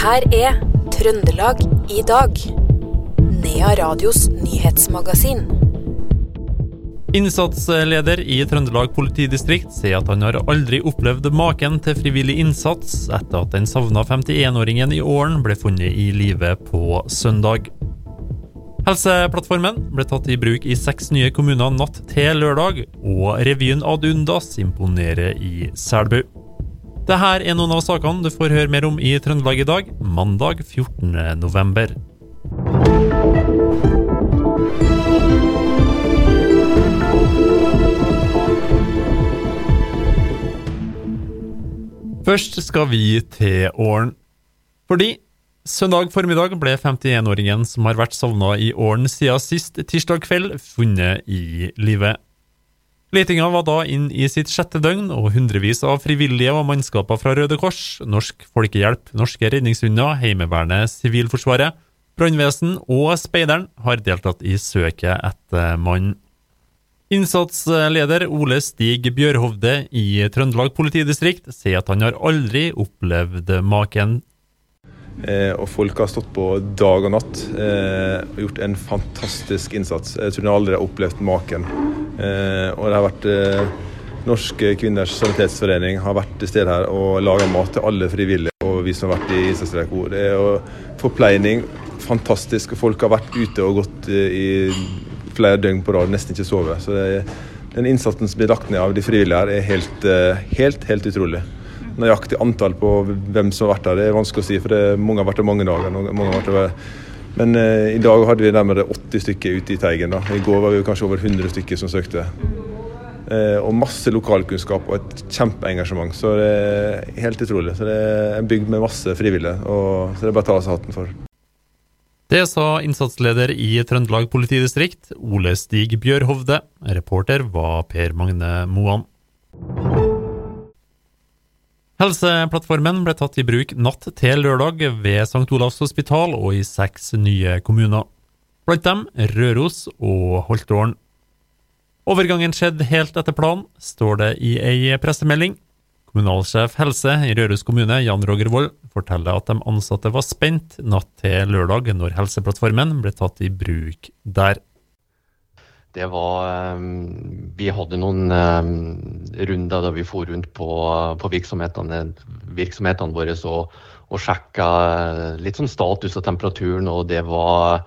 her er Trøndelag i dag. Nea Radios nyhetsmagasin. Innsatsleder i Trøndelag politidistrikt sier at han har aldri opplevd maken til frivillig innsats etter at den savna 51-åringen i Åren ble funnet i live på søndag. Helseplattformen ble tatt i bruk i seks nye kommuner natt til lørdag, og revyen Ad Undas imponerer i Selbu. Dette er noen av sakene du får høre mer om i Trøndelag i dag, mandag 14. november. Først skal vi til Åren. Fordi søndag formiddag ble 51-åringen som har vært savna i Åren siden sist tirsdag kveld, funnet i live. Letinga var da inn i sitt sjette døgn, og hundrevis av frivillige og mannskaper fra Røde Kors, Norsk Folkehjelp, Norske redningshunder, Heimevernet, Sivilforsvaret, brannvesen og Speideren har deltatt i søket etter mannen. Innsatsleder Ole Stig Bjørhovde i Trøndelag politidistrikt sier at han har aldri opplevd maken. Eh, og folk har stått på dag og natt eh, og gjort en fantastisk innsats. Jeg tror aldri har opplevd maken. Eh, og det har vært eh, Norske kvinners sanitetsforening har vært til stede her og laga mat til alle frivillige og vi som har vært i innsatsstreik. Det er forpleining, fantastisk. Folk har vært ute og gått eh, i flere døgn på rad, nesten ikke sovet. Så det, den innsatsen som blir lagt ned av de frivillige her, er helt, helt, helt utrolig. Nøyaktig antall på hvem som har vært her, det er vanskelig å si, for det, mange har vært der mange dager. Mange har vært der. Men eh, i dag hadde vi nærmere 80 stykker ute i Teigen. Da. I går var vi kanskje over 100 stykker som søkte. Eh, og masse lokalkunnskap og et kjempeengasjement. Så det er helt utrolig. Så det er bygd med masse frivillige. Og, så det er bare å ta av seg hatten for. Det sa innsatsleder i Trøndelag politidistrikt, Ole Stig Bjørhovde. Reporter var Per Magne Moan. Helseplattformen ble tatt i bruk natt til lørdag ved St. Olavs hospital og i seks nye kommuner. Blant dem Røros og Holtålen. Overgangen skjedde helt etter planen, står det i ei pressemelding. Kommunalsjef helse i Røros kommune, Jan Roger Wold, forteller at de ansatte var spent natt til lørdag når Helseplattformen ble tatt i bruk der. Det var Vi hadde noen runder da vi for rundt på, på virksomhetene, virksomhetene, våre og, og sjekka litt sånn status og temperaturen. og det var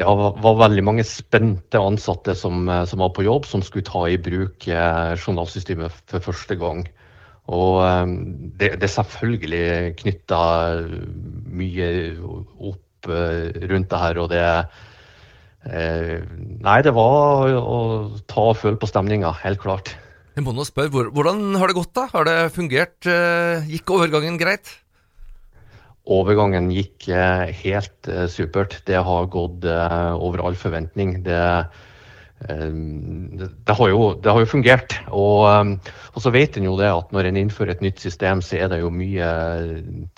det var veldig mange spente ansatte som, som, var på jobb, som skulle ta i bruk eh, journalsystemet for første gang. Og det, er selvfølgelig knytta mye opp eh, rundt det her. Og det eh, Nei, det var å ta og føle på stemninga, helt klart. Jeg må nå spørre, Hvordan har det gått, da? Har det fungert? Eh, gikk overgangen greit? Overgangen gikk helt supert. Det har gått over all forventning. Det det har, jo, det har jo, fungert. Og, ehm, og, så vet en jo det at når en innfører et nytt system, så er det jo mye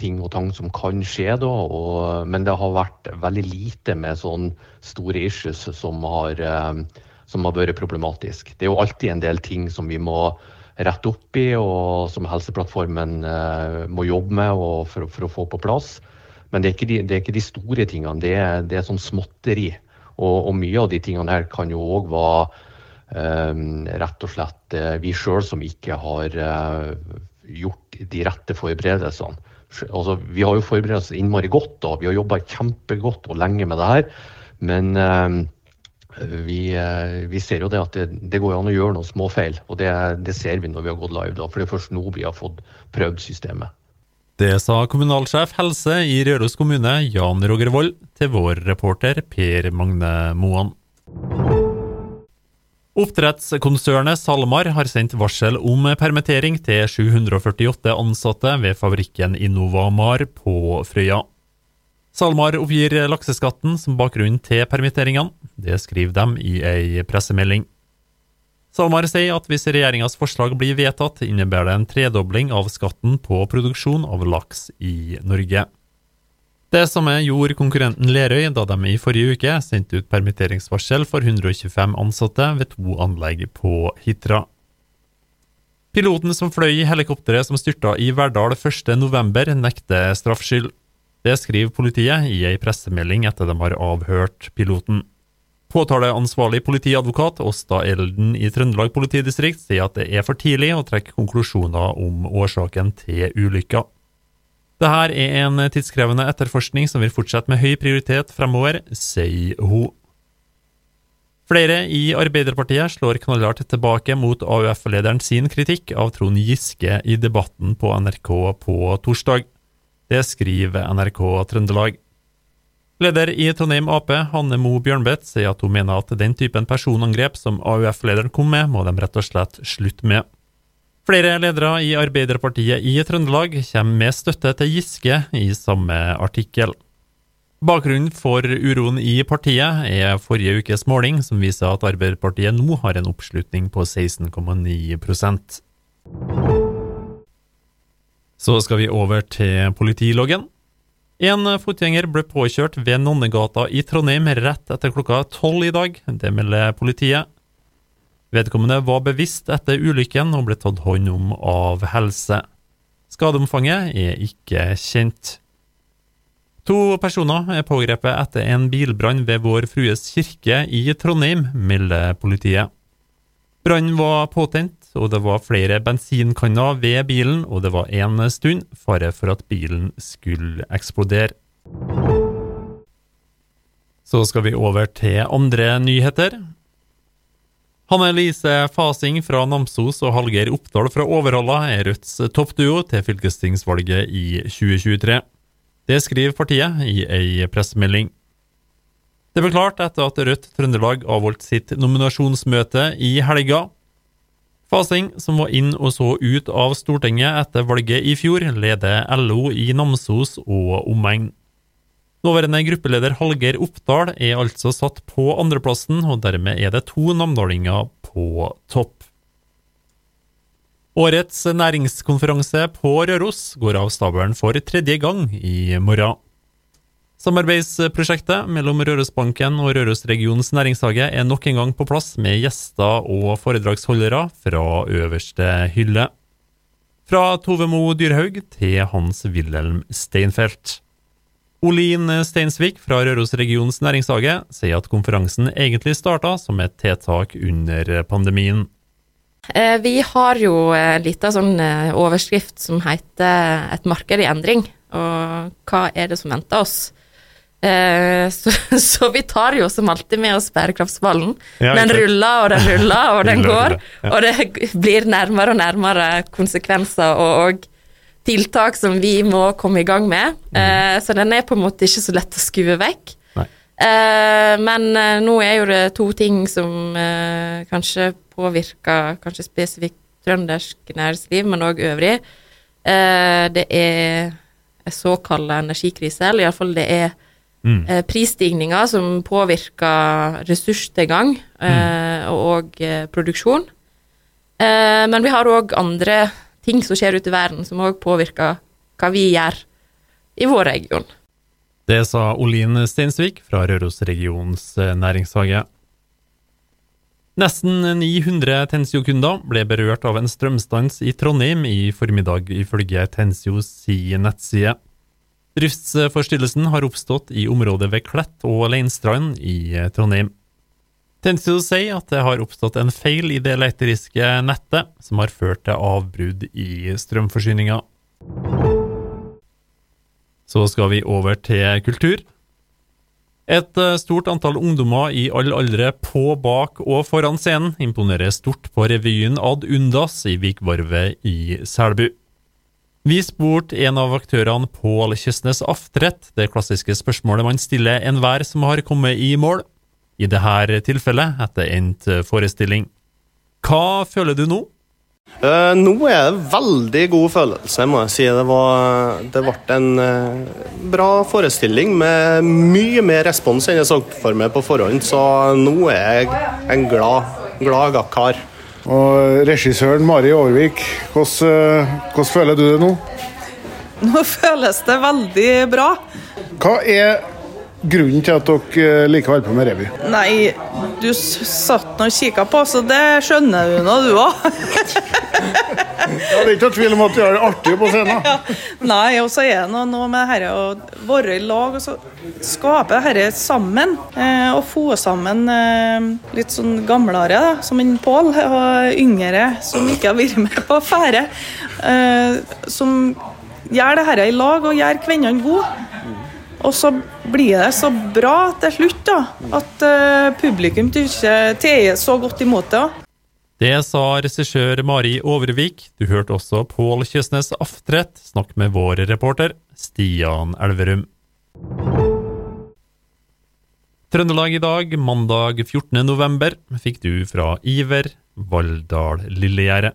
ting og tang som kan skje da. Og, men det har vært veldig lite med sånne store issues som har, ehm, som har vært problematisk. Det er jo alltid en del ting som vi må rette opp i, og som Helseplattformen eh, må jobbe med for, for, å få på plass. Men det er ikke de, det er ikke de store tingene. Det er, det er sånn småtteri. Og, og, mye av de tingene her kan jo òg være um, rett og slett uh, vi sjøl som ikke har uh, gjort de rette forberedelsene. Altså, vi har jo forberedt oss innmari godt, og vi har jobba kjempegodt og lenge med det her. Men uh, vi, vi, ser jo det at det, det, går an å gjøre noen småfeil. Og det, det, ser vi når vi har gått live, da, for det er først nå vi har fått prøvd systemet. Det sa kommunalsjef helse i Røros kommune, Jan Roger Wold, til vår reporter Per Magne Moan. Oppdrettskonsernet SalMar har sendt varsel om permittering til 748 ansatte ved fabrikken InnovaMar på Frøya. SalMar oppgir lakseskatten som bakgrunn til permitteringene. Det skriver de i ei pressemelding. SalMar sier at hvis regjeringas forslag blir vedtatt, innebærer det en tredobling av skatten på produksjon av laks i Norge. Det samme gjorde konkurrenten Lerøy da de i forrige uke sendte ut permitteringsvarsel for 125 ansatte ved to anlegg på Hitra. Piloten som fløy i helikopteret som styrta i Verdal 1.11, nekter straffskyld. Det skriver politiet i ei pressemelding etter de har avhørt piloten. Påtaleansvarlig politiadvokat Åsta Elden i Trøndelag politidistrikt sier at det er for tidlig å trekke konklusjoner om årsaken til ulykka. Dette er en tidskrevende etterforskning som vil fortsette med høy prioritet fremover, sier hun. Flere i Arbeiderpartiet slår knallhardt tilbake mot AUF-lederen sin kritikk av Trond Giske i debatten på NRK på torsdag. Det skriver NRK Trøndelag. Leder i Trondheim Ap, Hanne Mo Bjørnbeth, sier at hun mener at den typen personangrep som AUF-lederen kom med, må de rett og slett slutte med. Flere ledere i Arbeiderpartiet i Trøndelag kommer med støtte til Giske i samme artikkel. Bakgrunnen for uroen i partiet er forrige ukes måling, som viser at Arbeiderpartiet nå har en oppslutning på 16,9% Så skal vi over til politiloggen. En fotgjenger ble påkjørt ved Nonnegata i Trondheim rett etter klokka tolv i dag. Det melder politiet. Vedkommende var bevisst etter ulykken og ble tatt hånd om av helse. Skadeomfanget er ikke kjent. To personer er pågrepet etter en bilbrann ved Vår Frues kirke i Trondheim, melder politiet. Brannen var påtent, og det var flere bensinkanner ved bilen, og det var en stund fare for at bilen skulle eksplodere. Så skal vi over til andre nyheter. Hanne Lise Fasing fra Namsos og Hallgeir Oppdal fra Overhalla er Rødts toppduo til fylkestingsvalget i 2023. Det skriver partiet i ei pressemelding. Det ble klart etter at Rødt Trøndelag avholdt sitt nominasjonsmøte i helga. Fasing, som var inn og så ut av Stortinget etter valget i fjor, leder LO i Namsos og omegn. Nåværende gruppeleder Hallgeir Oppdal er altså satt på andreplassen, og dermed er det to namdalinger på topp. Årets næringskonferanse på Røros går av stabelen for tredje gang i morgen. Samarbeidsprosjektet mellom Rørosbanken og Rørosregionens næringshage er nok en gang på plass med gjester og foredragsholdere fra øverste hylle. Fra Tove Mo Dyrhaug til Hans Wilhelm Steinfeld. Olin Steinsvik fra Rørosregionens næringshage sier at konferansen egentlig starta som et tiltak under pandemien. Eh, vi har jo en liten sånn eh, overskrift som heter 'Et marked i endring'. Og hva er det som venter oss? Eh, så, så, vi tar jo som alltid med oss bærekraftsballen. Ja, den ruller og den ruller, og den går. Og det blir nærmere og nærmere konsekvenser og, og tiltak som vi må komme i gang med. Mm. Eh, så den er på en måte ikke så lett å skue vekk. Eh, men nå er jo det to ting som kanskje påvirker kanskje spesifikt trøndersk næringsliv, men òg øvrig. det er såkalt energikrise, eller iallfall det er Mm. Eh, som påvirker ressurstilgang eh, mm. og eh, produksjon. Eh, men vi har òg andre ting som skjer ute i verden, som òg påvirker hva vi gjør i vår region. Det sa Olin Steinsvik fra Rørosregionens eh, næringshage. Nesten 900 Tensio-kunder ble berørt av en strømstans i Trondheim i formiddag, ifølge Tensio si nettside. Driftsforstyrrelsen har oppstått i området ved Klett og Leinstrand i eh, Trondheim. Tensio sier at det har oppstått en feil i det elektriske nettet, som har ført til avbrudd i strømforsyninga. Så skal vi over til kultur. Et eh, stort antall ungdommer i all aldre på, bak og foran scenen imponerer stort på revyen Ad Undas i Vikvarvet i Selbu. Vi spurte en av aktørene Pål Kjøsnes Aftrett det klassiske spørsmålet man stiller enhver som har kommet i mål, i dette tilfellet etter endt forestilling. Hva føler du nå? Uh, nå er det veldig god følelse, må jeg si. Det, var, det ble en uh, bra forestilling med mye mer respons enn jeg så for meg på forhånd, så nå er jeg en glad, glad kar. Og regissøren Mari Aarvik, hvordan, eh, hvordan, føler du det nå? Nå føles det veldig bra. Hva er grunnen til at dere liker å holde på med revy? Nei, du satt nå og kikka på, så det skjønner du nå, du òg. det er ikke tvil om at du har det artig på scenen. Nei, og så er det noe, med dette å være i lag og så skape dette sammen. Eh, og få sammen eh, litt sånn gamlere, da, som en Pål, og yngre som ikke har vært med på ferde. Eh, som gjør det dette i lag og gjør kvinnene gode. Og så blir det så bra til slutt da, at uh, publikum tar så godt imot det. Det sa regissør Mari Overvik. Du hørte også Pål Kjøsnes Aftrett snakke med vår reporter Stian Elverum. Trøndelag i dag, mandag 14. november, fikk du fra Iver Valldal Lillegjerdet.